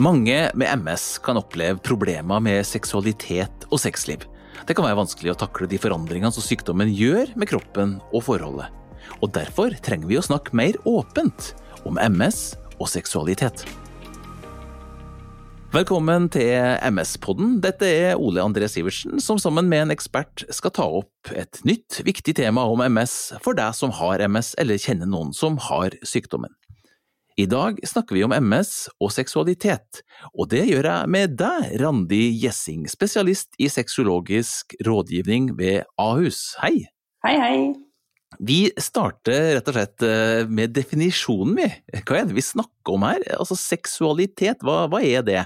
Mange med MS kan oppleve problemer med seksualitet og sexliv. Det kan være vanskelig å takle de forandringene som sykdommen gjør med kroppen og forholdet. Og Derfor trenger vi å snakke mer åpent om MS og seksualitet. Velkommen til MS-podden. Dette er Ole André Sivertsen, som sammen med en ekspert skal ta opp et nytt, viktig tema om MS for deg som har MS eller kjenner noen som har sykdommen. I dag snakker vi om MS og seksualitet, og det gjør jeg med deg, Randi Gjessing, spesialist i sexologisk rådgivning ved Ahus. Hei! Hei, hei! Vi starter rett og slett eh, med definisjonen, vi. Hva er det vi snakker om her? Altså seksualitet, hva, hva er det?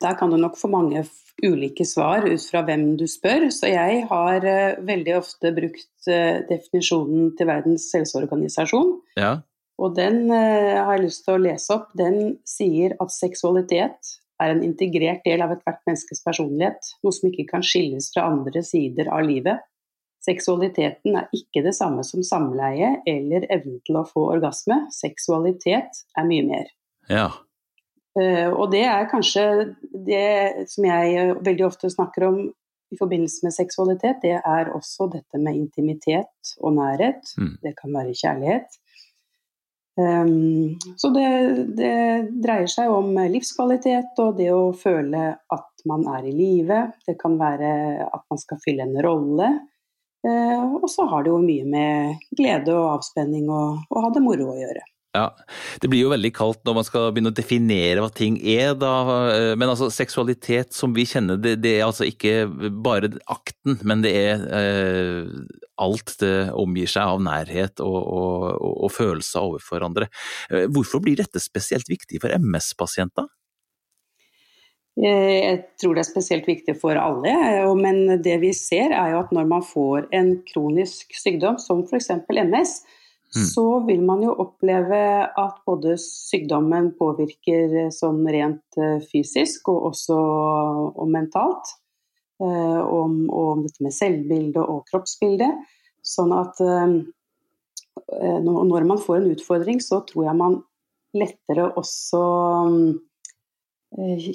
Der kan du nok få mange ulike svar ut fra hvem du spør. Så jeg har uh, veldig ofte brukt uh, definisjonen til Verdens helseorganisasjon. Ja. Og den eh, har jeg lyst til å lese opp. Den sier at seksualitet er en integrert del av ethvert menneskes personlighet. Noe som ikke kan skilles fra andre sider av livet. Seksualiteten er ikke det samme som samleie eller evnen til å få orgasme. Seksualitet er mye mer. Ja. Uh, og det er kanskje det som jeg eh, veldig ofte snakker om i forbindelse med seksualitet, det er også dette med intimitet og nærhet. Mm. Det kan være kjærlighet. Um, så det, det, dreier seg om livskvalitet og det å føle at man er i live. Det kan være at man skal fylle en rolle. Uh, og så har det jo mye med glede og avspenning og, og ha det moro å gjøre. Ja, Det blir jo veldig kaldt når man skal begynne å definere hva ting er, da. Eh, men altså, seksualitet som vi kjenner, det, det er altså ikke bare akten, men det er eh, alt det omgir seg av nærhet og, og, og, følelser overfor andre. Eh, hvorfor blir dette spesielt viktig for MS-pasienter? Eh, jeg tror det er spesielt viktig for alle, men det vi ser er jo at når man får en kronisk sykdom som f.eks. MS, Mm. så vil man jo oppleve at både sykdommen påvirker eh, sånn rent eh, fysisk og også og mentalt. Eh, om, om, dette med selvbilde og kroppsbilde. Sånn at når man får en utfordring, så tror jeg man lettere også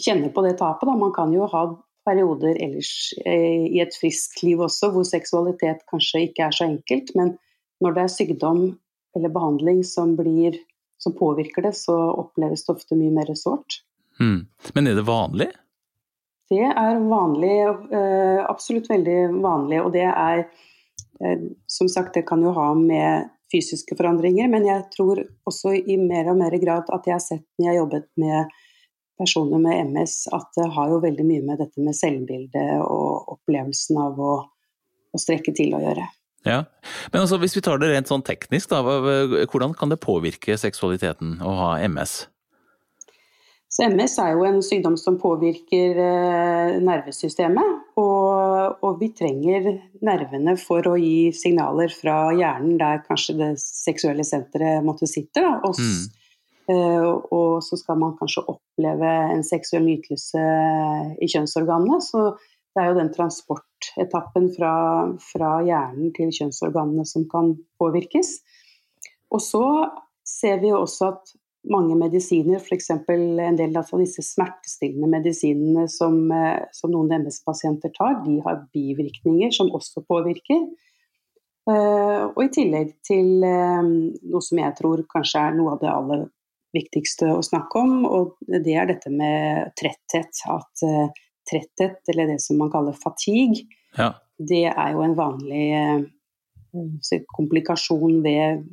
kjenner på det tapet. Da. Man kan jo ha perioder ellers i et friskt liv også hvor seksualitet kanskje ikke er så enkelt, men når det er sykdom eller behandling som, blir, som påvirker det, så oppleves det ofte mye mer sårt. Mm. Men er det vanlig? Det er vanlig, eh, absolutt veldig vanlig. Og det er eh, som sagt, det kan jo ha med fysiske forandringer, men jeg tror også i mer og mer grad at jeg har sett når jeg har jobbet med personer med MS, at det har jo veldig mye med dette med selvbildet og opplevelsen av å, å strekke til å gjøre. Ja, Men altså, hvis vi tar det rent sånn teknisk, da, hvordan kan det påvirke seksualiteten å ha MS? Så MS er jo en sykdom som påvirker eh, nervesystemet. Og, og, vi trenger nervene for å gi signaler fra hjernen der kanskje det seksuelle senteret måtte sitte. Da, og, mm. eh, og, så skal man kanskje oppleve en seksuell nytelse i kjønnsorganene. Så det er jo den transportetappen fra, fra hjernen til kjønnsorganene som kan påvirkes. Og så ser vi jo også at mange medisiner, f.eks. en del av disse smertestillende medisinene som, eh, som noen MS-pasienter tar, de har bivirkninger som også påvirker. Eh, og i tillegg til eh, noe som jeg tror kanskje er noe av det aller viktigste å snakke om, og det er dette med tretthet. At tretthet, eller det som man kaller fatigue, ja. det er jo en vanlig eh, komplikasjon ved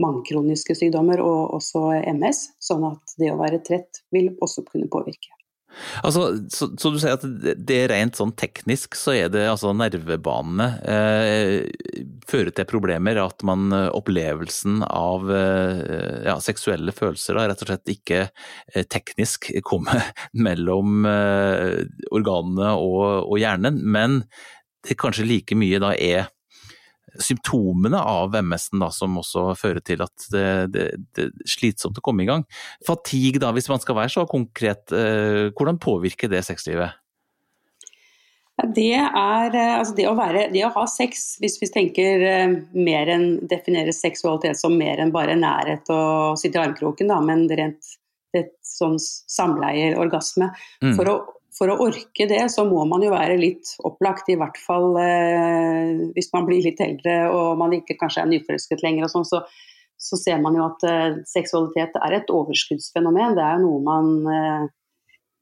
mange kroniske sykdommer, og også MS. Sånn at det å være trett vil også kunne påvirke. Altså, så, så, du sier at det er rent sånn teknisk så er det altså nervebanene eh, fører til problemer, at man eh, opplevelsen av eh, ja, seksuelle følelser da, rett og slett ikke eh, teknisk kommer mellom eh, organene og, og, hjernen, men det kanskje like mye da er symptomene av MS-en da, som også fører til at det, det, det, er slitsomt å komme i gang. Fatigue, da, hvis man skal være så konkret, eh, hvordan påvirker det sexlivet? Det er eh, altså det å, være, det å ha sex, hvis vi tenker eh, mer enn definerer seksualitet som mer enn bare nærhet og sitte i armkroken, da, men rent et sånn samleieorgasme. Mm. For, å, for å orke det, så må man jo være litt opplagt, i hvert fall eh, hvis man blir litt eldre og man ikke kanskje er nyforelsket lenger og sånn, så, så, ser man jo at eh, seksualitet er et overskuddsfenomen. Det er jo noe man eh,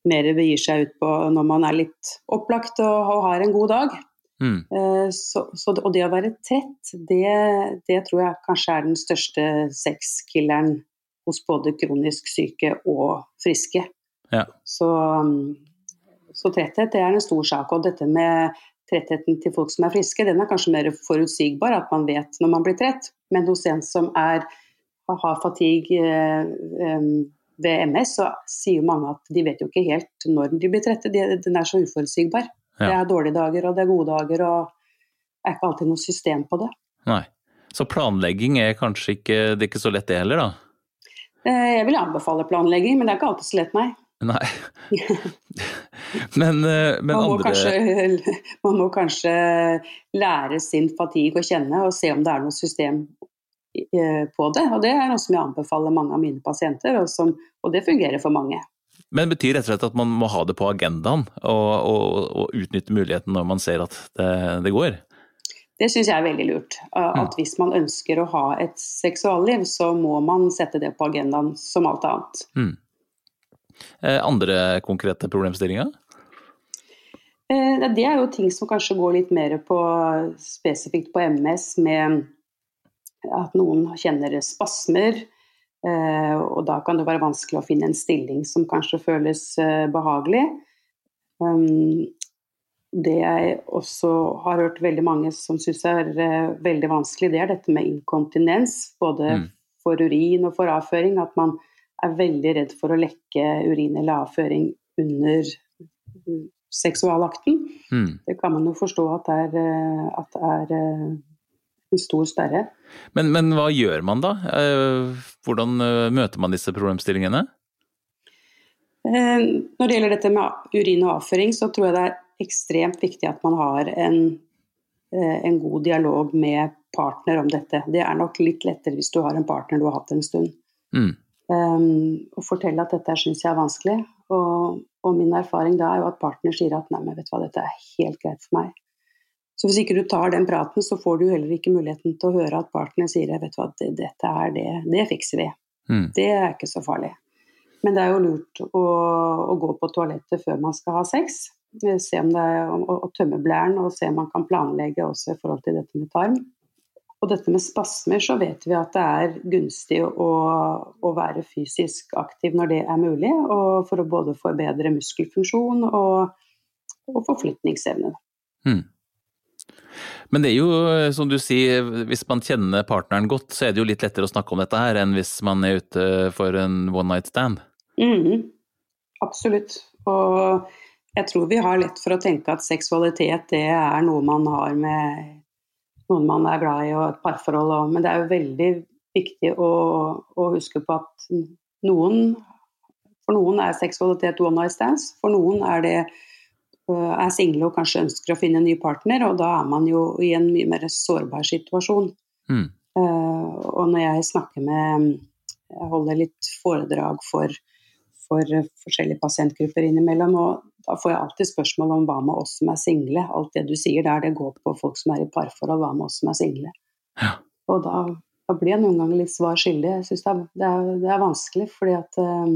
mer begir seg ut på når man er litt opplagt og, og har en god dag. Mm. Eh, så, så, og det å være trett, det, det, tror jeg kanskje er den største sexkilleren hos både kronisk syke og friske. Ja. Så, så, tretthet det er en stor sak. Og dette med trettheten til folk som er friske, den er kanskje mer forutsigbar, at man vet når man blir trett. Men hos en som er, har fatigue eh, eh, ved MS, så sier mange at de vet jo ikke helt når de blir trette. Den er så uforutsigbar. Ja. Det er dårlige dager og det er gode dager, og det er ikke alltid noe system på det. Nei. Så planlegging er kanskje ikke, det er ikke så lett det heller, da? Eh, jeg vil anbefale planlegging, men det er ikke alltid så lett, nei. Nei. men, eh, men man, må andre kanskje, man må kanskje lære sin fatigue å kjenne og se om det er noe system eh, på det. Og det er noe som jeg anbefaler mange av mine pasienter, og, som, og det fungerer for mange. Men betyr rett og slett at man må ha det på agendaen og, og, og utnytte muligheten når man ser at det, det går? Det syns jeg er veldig lurt. At hvis man ønsker å ha et seksualliv, så må man sette det på agendaen som alt annet. Mm. Andre konkrete problemstillinger? Eh, det er jo ting som kanskje går litt mer på spesifikt på MS, med at noen kjenner spasmer. Eh, og da kan det være vanskelig å finne en stilling som kanskje føles eh, behagelig. Um, det jeg også har hørt veldig mange som syns er veldig vanskelig, det er dette med inkontinens. Både mm. for urin og for avføring. At man er veldig redd for å lekke urin eller avføring under seksualakten. Mm. Det kan man jo forstå at det er, at det er en stor sperre. Men, men, hva gjør man da? Eh, hvordan eh, møter man disse problemstillingene? Eh, når det gjelder dette med urin og avføring, så tror jeg det er ekstremt viktig at man har en, en god dialog med partner om dette. Det er nok litt lettere hvis du har en partner du har hatt en stund. Mm. Og fortelle at dette syns jeg er vanskelig. Og, og, min erfaring da er jo at partner sier at nei, men vet du hva, dette er helt greit for meg. Så hvis ikke du tar den praten, så får du heller ikke muligheten til å høre at partner sier vet du hva, dette er det, det fikser vi. Mm. Det er ikke så farlig. Men det er jo lurt å, å, gå på toalettet før man skal ha sex. Se om det er å, å tømme blæren og se om man kan planlegge også i forhold til dette med tarm. Og dette med spasmer, så vet vi at det er gunstig å, å være fysisk aktiv når det er mulig, og for å både forbedre muskelfunksjon og, og forflytningsevne. Mm. Men det er jo, som du sier, hvis man kjenner partneren godt, så er det jo litt lettere å snakke om dette her enn hvis man er ute for en one night stand. Mm, absolutt. Og jeg tror vi har lett for å tenke at seksualitet det er noe man har med noen man er glad i og et parforhold òg. Men det er jo veldig viktig å, å huske på at noen For noen er seksualitet one night stands. For noen er det er single og kanskje ønsker å finne en ny partner, og da er man jo i en mye mer sårbar situasjon. Mm. Og når jeg snakker med Jeg holder litt foredrag for, for forskjellige pasientgrupper innimellom, og da får jeg alltid spørsmål om hva med oss som er single. Alt det du sier der, det går på folk som er i parforhold, hva med oss som er single. Ja. Og da, da, blir jeg noen ganger litt svar skyldig. Jeg syns det, det, det, er vanskelig, fordi at um,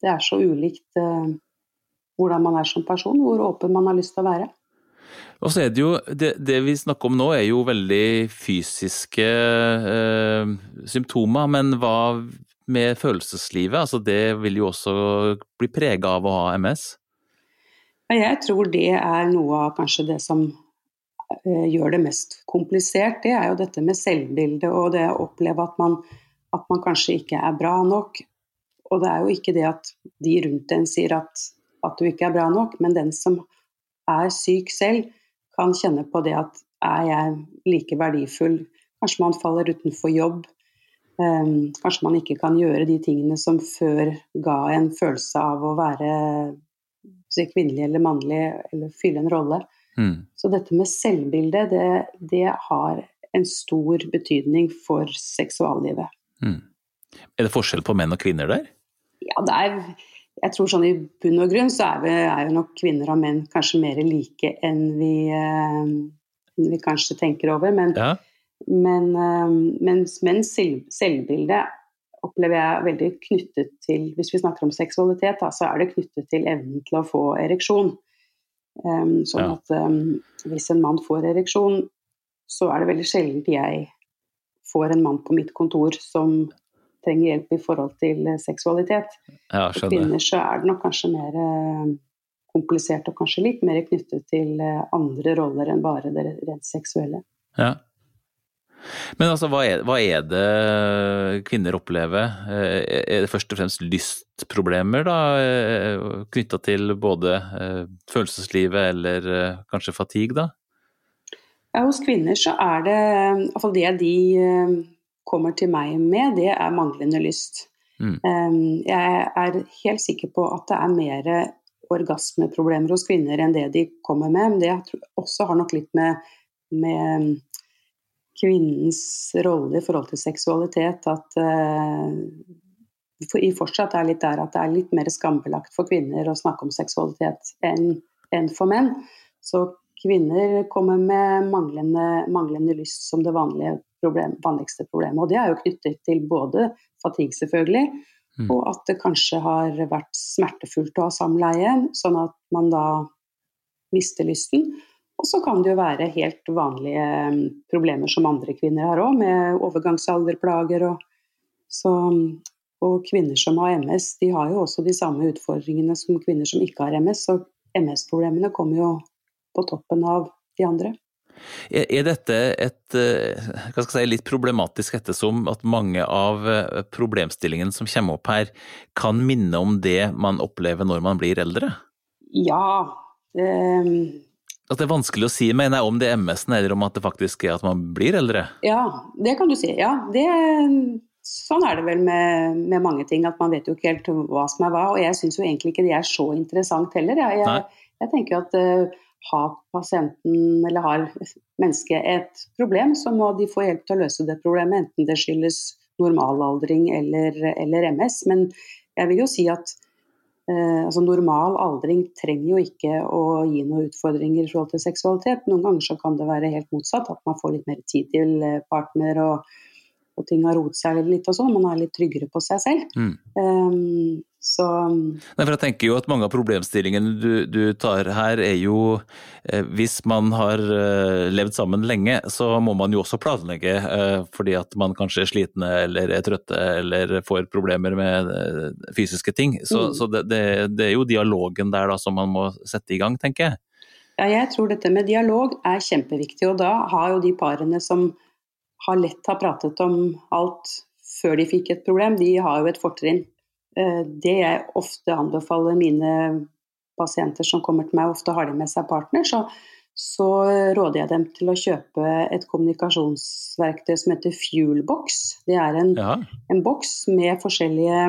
det er så ulikt uh, hvordan man er som person, hvor åpen man har lyst til å være. Og så er det jo, det, det vi snakker om nå er jo veldig fysiske eh, symptomer, men hva med følelseslivet? Altså det vil jo også bli prega av å ha MS? Jeg tror det er noe av kanskje det som eh, gjør det mest komplisert. Det er jo dette med selvbildet og det å oppleve at man, at man kanskje ikke er bra nok. Og det er jo ikke det at de rundt en sier at at du ikke er bra nok, men den som er syk selv, kan kjenne på det at er jeg like verdifull? Kanskje man faller utenfor jobb. Um, kanskje man ikke kan gjøre de tingene som før ga en følelse av å være si, kvinnelig eller mannlig, eller fylle en rolle. Mm. Så dette med selvbilde, det, det, har en stor betydning for seksuallivet. Mm. Er det forskjell på menn og kvinner der? Ja, det er jeg tror sånn i bunn og grunn så er, vi, er jo nok kvinner og menn kanskje mer like enn vi, eh, enn vi kanskje tenker over. Men, Ja. men, eh, mens menns selv, selvbilde opplever jeg veldig knyttet til Hvis vi snakker om seksualitet, da, så er det knyttet til evnen til å få ereksjon. Um, sånn Ja. at um, hvis en mann får ereksjon, så er det veldig sjelden jeg får en mann på mitt kontor som trenger hjelp i forhold til eh, seksualitet. Ja, For kvinner så er det nok kanskje mer eh, komplisert og kanskje litt mer knyttet til eh, andre roller enn bare det rent seksuelle. Ja. Men altså, hva er, hva er det kvinner opplever? Eh, Er det først og fremst lystproblemer da, knytta til både eh, følelseslivet eller eh, kanskje fatigue, da? Ja, hos kvinner så er det iallfall det de eh, kommer til meg med, det er manglende lyst. Mm. Eh, Jeg er helt sikker på at det er mer orgasmeproblemer hos kvinner enn det de kommer med. Men det jeg tror også har nok litt med, med kvinnens rolle i forhold til seksualitet at eh, i fortsatt er litt der at det er litt mer skambelagt for kvinner å snakke om seksualitet enn enn for menn. Så kvinner kommer med manglende, manglende lyst som det problem, vanligste problemet. Og det er jo knyttet til både fatigue, selvfølgelig, Mm. og at det kanskje har vært smertefullt å ha samleie, sånn at man da mister lysten. Og så kan det jo være helt vanlige mm, problemer som andre kvinner har òg, med overgangsalderplager og så, og kvinner som har MS, de har jo også de samme utfordringene som kvinner som ikke har MS. Så MS-problemene kommer jo på toppen av de andre. Er dette et eh, si, litt problematisk ettersom at mange av eh, problemstillingene som kommer opp her, kan minne om det man opplever når man blir eldre? Ja, det, At det er vanskelig å si, mener jeg, om det er MS-en eller om at det faktisk er at man blir eldre? ja, det kan du si. Ja, det, sånn er det vel med, med mange ting, at man vet jo ikke helt hva som er hva. Og jeg syns jo egentlig ikke det er så interessant heller. Jeg, jeg, jeg tenker at uh, har pasienten eller har mennesket et problem, så må de få hjelp til å løse det problemet, enten det skyldes normalaldring eller, eller MS. Men jeg vil jo si at altså normal aldring trenger jo ikke å gi noen utfordringer i forhold til seksualitet. Noen ganger kan det være helt motsatt, at man får litt mer tid til eh, partner og, og ting har roet seg litt og sånn. Man er litt tryggere på seg selv. Mm. Um, så Nei, for jeg tenker jo at mange av problemstillingene du, du tar her er jo eh, Hvis man har eh, levd sammen lenge, så må man jo også planlegge eh, fordi at man kanskje er slitne eller er trøtte eller får problemer med eh, fysiske ting. Så, Mm. så det, det, det er jo dialogen der da som man må sette i gang, tenker jeg. Ja, jeg tror dette med dialog er kjempeviktig, og da har jo de parene som har lett har pratet om alt før de fikk et problem, de har jo et fortrinn. Eh, Det jeg ofte anbefaler mine pasienter som kommer til meg, ofte har de med seg partner, så, så råder jeg dem til å kjøpe et kommunikasjonsverktøy som heter Fuelbox. Det er en Ja, en boks med forskjellige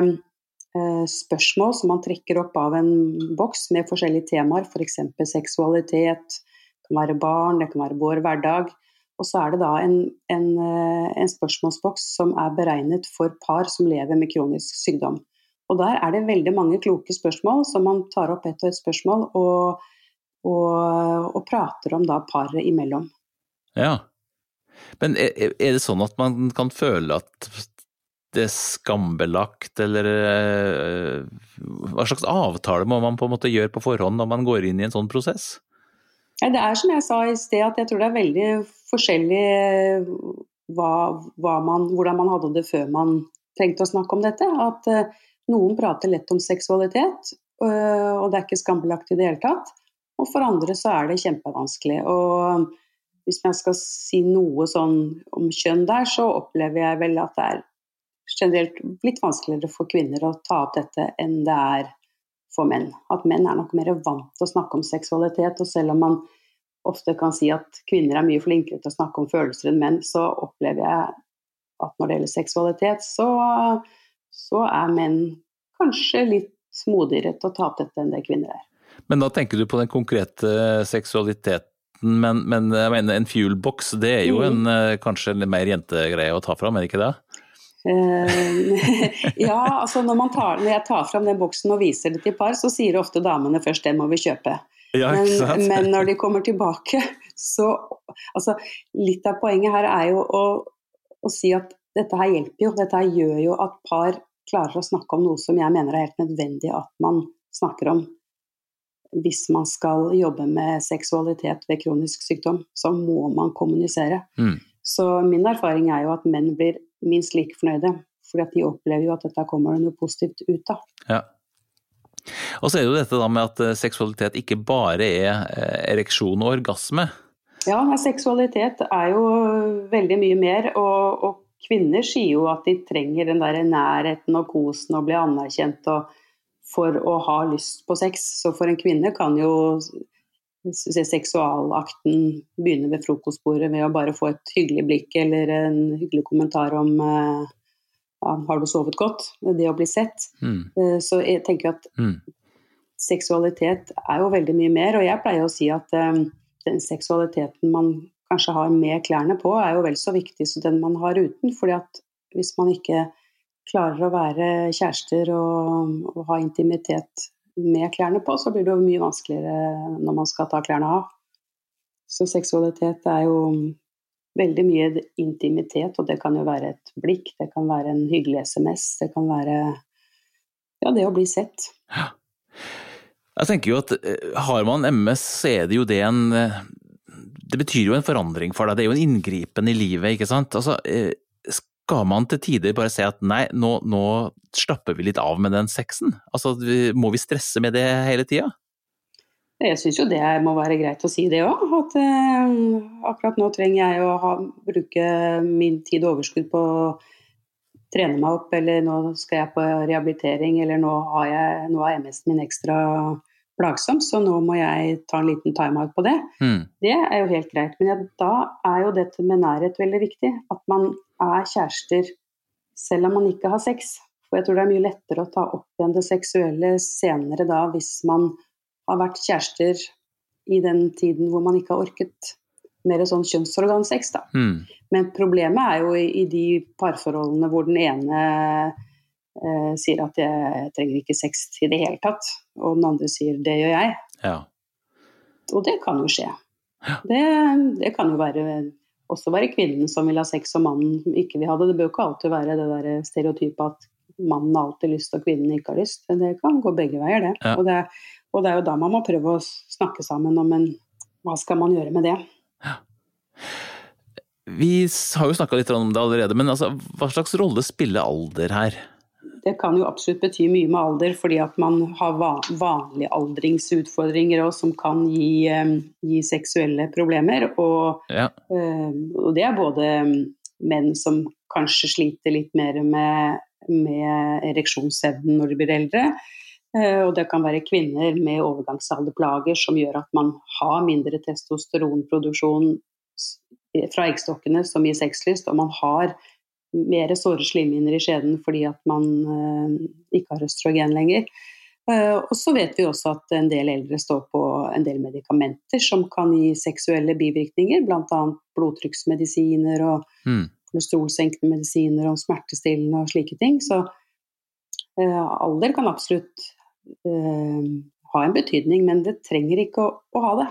eh, spørsmål som man trekker opp av en boks med forskjellige temaer, f.eks. seksualitet, det kan være barn, det kan være vår hverdag. Og så er det da en, en, eh, en spørsmålsboks som er beregnet for par som lever med kronisk sykdom. Og der er det veldig mange kloke spørsmål som man tar opp ett og ett spørsmål og, og, og prater om da paret imellom. ja. Men er, er det sånn at man kan føle at det er skambelagt, eller eh, hva slags avtale må man på en måte gjøre på forhånd når man går inn i en sånn prosess? Det er som jeg sa i sted, at jeg tror det er veldig forskjellig eh, hva, hva man, hvordan man hadde det før man trengte å snakke om dette. At uh, noen prater lett om seksualitet, uh, og det er ikke skambelagt i det hele tatt. Og for andre så er det kjempevanskelig. Og hvis jeg skal si noe sånn om kjønn der, så opplever jeg vel at det er generelt litt vanskeligere for kvinner å ta opp dette enn det er for menn. At menn er nok mer vant til å snakke om seksualitet, og selv om man ofte kan si at kvinner er mye flinkere til å snakke om følelser enn menn, så opplever jeg at når det gjelder seksualitet, så, så er menn kanskje litt modigere til å ta opp dette enn det kvinner er. Men da tenker du på den konkrete seksualiteten, men, men jeg mener en fuelbox, det er jo en, eh, kanskje en mer jentegreie å ta fram, er det ikke det? ja, altså når, tar, når, jeg tar fram den boksen og viser det til par, så sier ofte damene først 'den må vi kjøpe'. Ja, men, men, når de kommer tilbake, så Altså litt av poenget her er jo å, å si at dette her hjelper jo. Dette her gjør jo at par klarer å snakke om noe som jeg mener er helt nødvendig at man snakker om. Hvis man skal jobbe med seksualitet ved kronisk sykdom, så må man kommunisere. Mm. Så min erfaring er jo at menn blir minst like fornøyde. For de opplever jo at dette kommer det noe positivt ut av. Ja. Og så er det jo dette da med at eh, seksualitet ikke bare er eh, ereksjon og orgasme. Ja, seksualitet er jo veldig mye mer. Og, og kvinner sier jo at de trenger den der nærheten og kosen og bli anerkjent for å ha lyst på sex. Så for en kvinne kan jo seksualakten begynner ved frokostbordet ved å bare få et hyggelig blikk eller en hyggelig kommentar om uh, ja, har du sovet godt? Det å bli sett. Mm. Uh, så jeg tenker at mm. seksualitet er jo veldig mye mer, og jeg pleier å si at um, den seksualiteten man kanskje har med klærne på, er jo vel så viktig som den man har uten. fordi at hvis man ikke klarer å være kjærester og, og, ha intimitet med klærne på, så blir det jo mye vanskeligere når man skal ta klærne av. Så seksualitet er jo veldig mye intimitet, og det kan jo være et blikk, det kan være en hyggelig SMS, det kan være ja, det å bli sett. Jeg tenker jo at eh, har man MS, så er det jo det en eh, Det betyr jo en forandring for deg, det er jo en inngripen i livet, ikke sant. Altså, eh, skal man til tider bare si at nei, nå, nå slapper vi litt av med den sexen? Altså, må vi stresse med det hele tida? Jeg syns jo det må være greit å si det òg. At eh, akkurat nå trenger jeg å ha, bruke min tid og overskudd på å trene meg opp, eller nå skal jeg på rehabilitering, eller nå har, jeg, nå er MS-en min ekstra plagsom, så nå må jeg ta en liten timeout på det. Mm. Det er jo helt greit. Men ja, da er jo dette med nærhet veldig viktig. At man er kjærester selv om man ikke har sex. For jeg tror det er mye lettere å ta opp igjen det seksuelle senere da, hvis man har vært kjærester i den tiden hvor man ikke har orket mer sånn kjønnsorgansex. Da. Mm. Men problemet er jo i, i de parforholdene hvor den ene eh, sier at jeg trenger ikke sex i det hele tatt, og den andre sier det gjør jeg. Ja. Og det kan jo skje. Ja. Det, det, kan jo være, også være kvinnen som vil ha sex og mannen som ikke vil ha det. Det bør ikke alltid være det der stereotypet at mannen har alltid lyst og kvinnen ikke har lyst. Det kan gå begge veier, det. Ja. Og det. Og det er jo da man må prøve å snakke sammen om en, hva skal man gjøre med det. Ja. Vi har jo snakka litt om det allerede, men altså, hva slags rolle spiller alder her? Det kan jo absolutt bety mye med alder, fordi at man har vanlige aldringsutfordringer også, som kan gi, gi, seksuelle problemer. Og, ja. og, det er både menn som kanskje sliter litt mer med, med ereksjonsevnen når de blir eldre. Eh, og det kan være kvinner med overgangsalderplager som gjør at man har mindre testosteronproduksjon fra eggstokkene som gir sexlyst, og man har mer såre slimhinner i skjeden fordi at man eh, ikke har østrogen lenger. Eh, og så vet vi også at en del eldre står på en del medikamenter som kan gi seksuelle bivirkninger, bl.a. blodtrykksmedisiner og mm. kolesterolsenkende medisiner og smertestillende og slike ting. Så uh, alder kan absolutt ha en betydning, men det trenger ikke å, å ha det.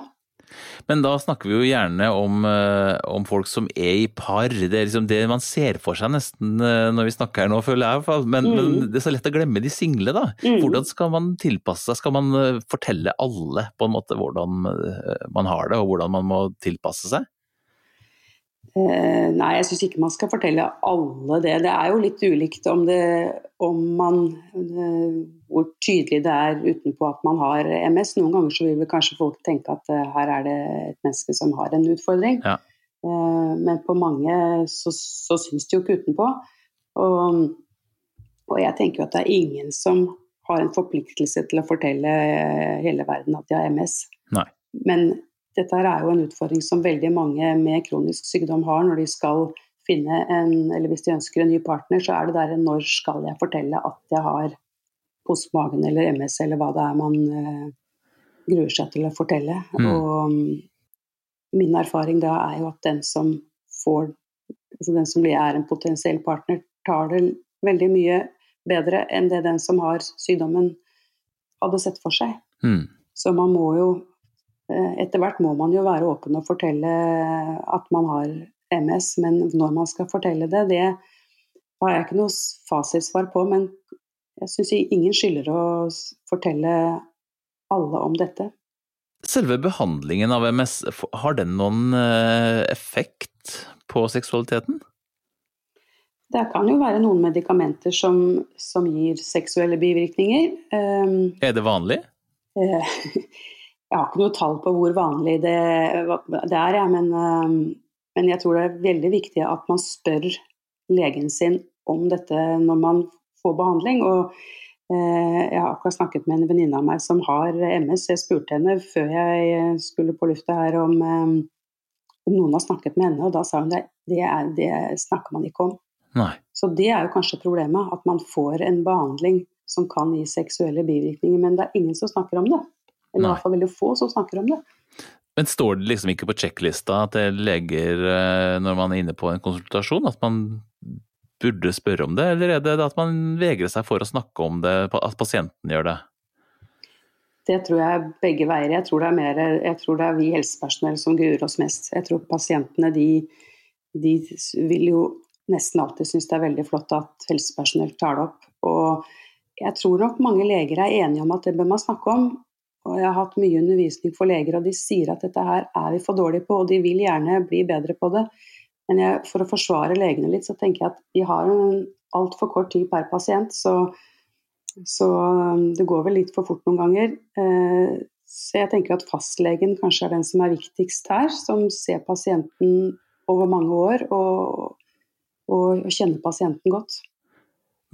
Men da snakker vi jo gjerne om, eh, om folk som er i par. Det er liksom det man ser for seg nesten eh, når vi snakker her nå, føler jeg i hvert fall. Men, mm. men, det er så lett å glemme de single, da. Mm. Hvordan skal man tilpasse seg? Skal man eh, fortelle alle på en måte hvordan man har det, og hvordan man må tilpasse seg? Eh, nei, jeg syns ikke man skal fortelle alle det. Det er jo litt ulikt om, det, om man eh, Hvor tydelig det er utenpå at man har MS. Noen ganger så vil vel kanskje folk tenke at eh, her er det et menneske som har en utfordring. Ja. Eh, men på mange så, så syns det jo ikke utenpå. Og, og jeg tenker jo at det er ingen som har en forpliktelse til å fortelle hele verden at de har MS. Nei. Men dette er jo en utfordring som veldig mange med kronisk sykdom har når de skal finne en Eller hvis de ønsker en ny partner, så er det der når skal jeg fortelle at jeg har postmagen magen eller MS, eller hva det er man eh, gruer seg til å fortelle. Mm. Og um, min erfaring da er jo at den som får altså den som er en potensiell partner, tar det veldig mye bedre enn det den som har sykdommen hadde sett for seg. Mm. Så man må jo eh, Etter hvert må man jo være åpen og fortelle at man har MS, men når man skal fortelle det, det har jeg ikke noe fasitsvar på. Men jeg syns ingen skylder å fortelle alle om dette. Selve behandlingen av MS, har den noen eh, effekt på seksualiteten? Det kan jo være noen medikamenter som, som gir seksuelle bivirkninger. Um, er det vanlig? Uh, jeg har ikke noe tall på hvor vanlig det, det er, jeg, men, um, men, jeg tror det er veldig viktig at man spør legen sin om dette når man får behandling. Og uh, jeg har akkurat snakket med en venninne av meg som har MS. Jeg spurte henne før jeg skulle på lufta her om, um, om noen har snakket med henne, og da sa hun at det, er, det snakker man ikke om. Nei. Så det er jo kanskje problemet, at man får en behandling som kan gi seksuelle bivirkninger, men det er ingen som snakker om det. Eller i hvert fall veldig få som snakker om det. Men står det liksom ikke på sjekklista til leger eh, når man er inne på en konsultasjon, at man burde spørre om det, eller er det at man vegrer seg for å snakke om det, at pasienten gjør det? Det tror jeg er begge veier. Jeg tror det er, mer, jeg tror det er vi helsepersonell som gruer oss mest. Jeg tror pasientene de, de vil jo nesten alltid synes det er veldig flott at helsepersonell tar det opp. Og jeg tror nok mange leger er enige om at det bør man snakke om. Og jeg har hatt mye undervisning for leger, og de sier at dette her er vi for dårlige på, og de vil gjerne bli bedre på det. Men jeg, for å forsvare legene litt, så tenker jeg at vi har en altfor kort tid per pasient, så, så, um, det går vel litt for fort noen ganger. Eh, så jeg tenker at fastlegen kanskje er den som er viktigst her, som ser pasienten over mange år og, og kjenne pasienten godt.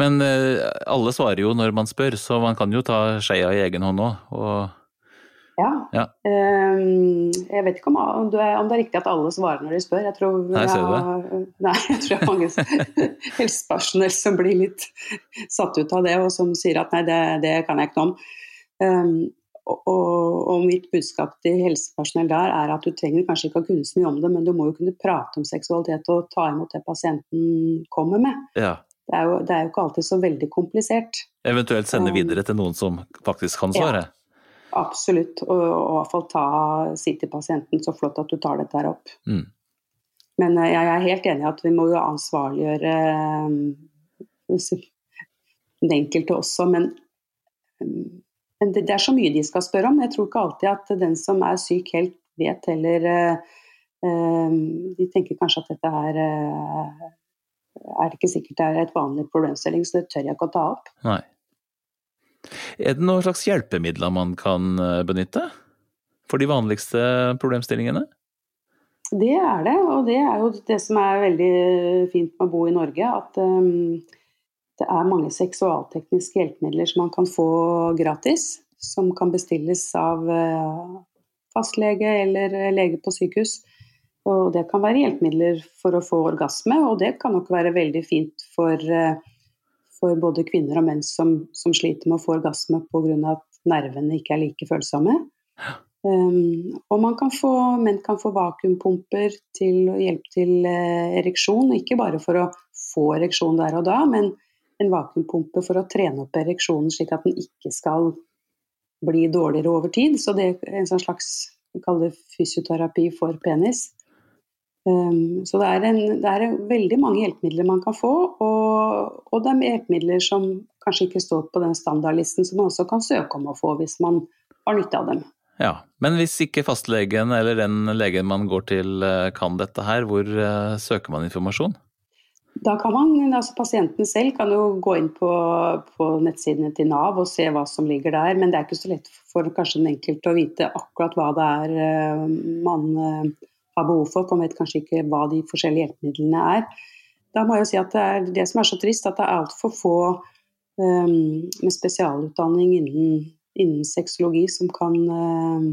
Men eh, alle svarer jo når man spør, så man kan jo ta skeia i egen hånd òg. Og... Ja. ja. Um, jeg vet ikke om, om, det er, om, det riktig at alle svarer når de spør. Jeg tror, nei, du det? Nei, jeg tror det er mange helsepersonell som blir litt satt ut av det, og som sier at nei, det, det kan jeg ikke noe om. Um, og, og, mitt budskap til helsepersonell der er at du trenger kanskje ikke å kunne så mye om det, men du må jo kunne prate om seksualitet og ta imot det pasienten kommer med. Ja. Det, er jo, det, er jo, ikke alltid så veldig komplisert. Eventuelt sende um, videre til noen som faktisk kan svare? Ja, absolutt, og, og i hvert fall ta, si til pasienten så flott at du tar dette her opp. Mm. Men eh, jeg er helt enig i at vi må jo ansvarliggjøre um, den enkelte også, men men det, det, er så mye de skal spørre om. Jeg tror ikke alltid at den som er syk helt vet heller uh, De tenker kanskje at dette her er det ikke sikkert det er et vanlig problemstilling, så det tør jeg ikke å ta opp. Nei. Er det noen slags hjelpemidler man kan benytte for de vanligste problemstillingene? Det er det, og det er jo det som er veldig fint med å bo i Norge. At um, det er mange seksualtekniske hjelpemidler som man kan få gratis. Som kan bestilles av eh, fastlege eller lege på sykehus. Og det kan være hjelpemidler for å få orgasme, og det kan nok være veldig fint for, eh, for både kvinner og menn som, som sliter med å få orgasme pga. at nervene ikke er like følsomme. Um, og man kan få, menn kan få vakuumpumper til å hjelpe til uh, ereksjon, ikke bare for å få ereksjon der og da, men en vakuumpumpe for å trene opp ereksjonen slik at den ikke skal bli dårligere over tid. Så det er en sånn slags vi kaller fysioterapi for penis. Um, så det er, en, det er, veldig mange hjelpemidler man kan få, og, og, det er hjelpemidler som kanskje ikke står på den standardlisten, som man også kan søke om å få hvis man har nytte av dem. Ja, Men hvis ikke fastlegen eller den legen man går til eh, kan dette her, hvor uh, søker man informasjon? Da kan man, altså Pasienten selv kan jo gå inn på, på, nettsidene til Nav og se hva som ligger der, men det er ikke så lett for kanskje den enkelte å vite akkurat hva det er eh, man eh, har behov for. For man vet kanskje ikke hva de forskjellige hjelpemidlene er. Da må jeg jo si at Det er det som er så trist, at det er altfor få um, med spesialutdanning innen innen sexologi som kan uh,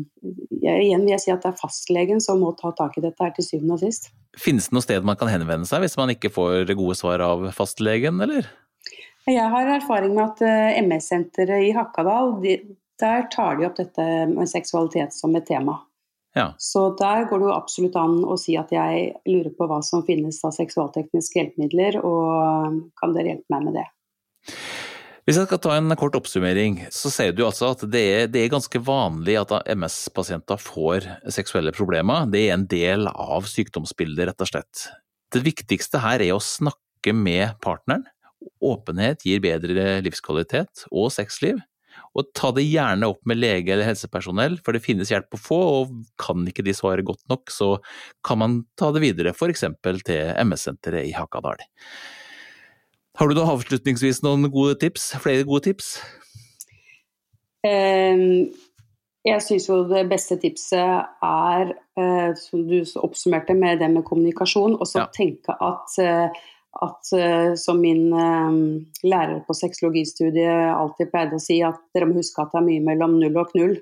Igjen vil jeg si at det er fastlegen som må ta tak i dette her til syvende og sist. Finnes det noe sted man kan henvende seg hvis man ikke får gode svar av fastlegen, eller? Jeg har erfaring med at uh, MS-senteret i Hakadal, de, der tar de opp dette med seksualitet som et tema. Ja. Så der går det jo absolutt an å si at jeg lurer på hva som finnes av seksualtekniske hjelpemidler, og kan dere hjelpe meg med det? Hvis jeg skal ta en kort oppsummering, så sier du altså at det er, det er ganske vanlig at MS-pasienter får seksuelle problemer. Det er en del av sykdomsbildet, rett og slett. Det viktigste her er å snakke med partneren. Åpenhet gir bedre livskvalitet og sexliv. Og ta det gjerne opp med lege eller helsepersonell, for det finnes hjelp å få, og kan ikke de svare godt nok, så kan man ta det videre, f.eks. til MS-senteret i Hakadal. Har du da avslutningsvis noen gode tips? Flere gode tips? Um, jeg syns jo det beste tipset er, uh, som du oppsummerte, med det med kommunikasjon. Og så ja. tenke at, uh, at uh, som min lærer på sexologistudiet alltid pleide å si, at dere må huske at det er mye mellom null og knull.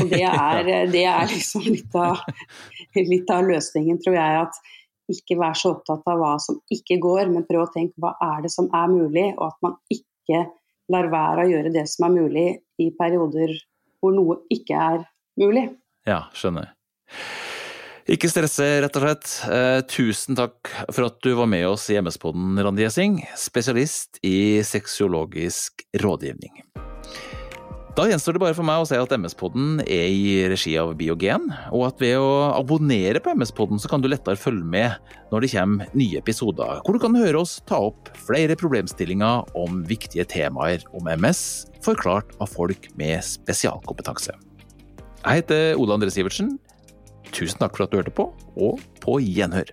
Og det er, det er liksom litt av, litt av løsningen, tror jeg. at ikke være så opptatt av hva som ikke går, men prøve å tenke hva er det som er mulig, og at man ikke lar være å gjøre det som er mulig i perioder hvor noe ikke er mulig. Ja, skjønner. Ikke stresse, rett og slett. Eh, tusen takk for at du var med oss i MS-poden, Randi Gjessing, spesialist i sexologisk rådgivning. Da gjenstår det bare for meg å si at MS-podden er i regi av Biogen, og at ved å abonnere på MS-podden så kan du lettere følge med når det kommer nye episoder, hvor du kan høre oss ta opp flere problemstillinger om viktige temaer om MS, forklart av folk med spesialkompetanse. Jeg heter Ole André Sivertsen. Tusen takk for at du hørte på, og på gjenhør.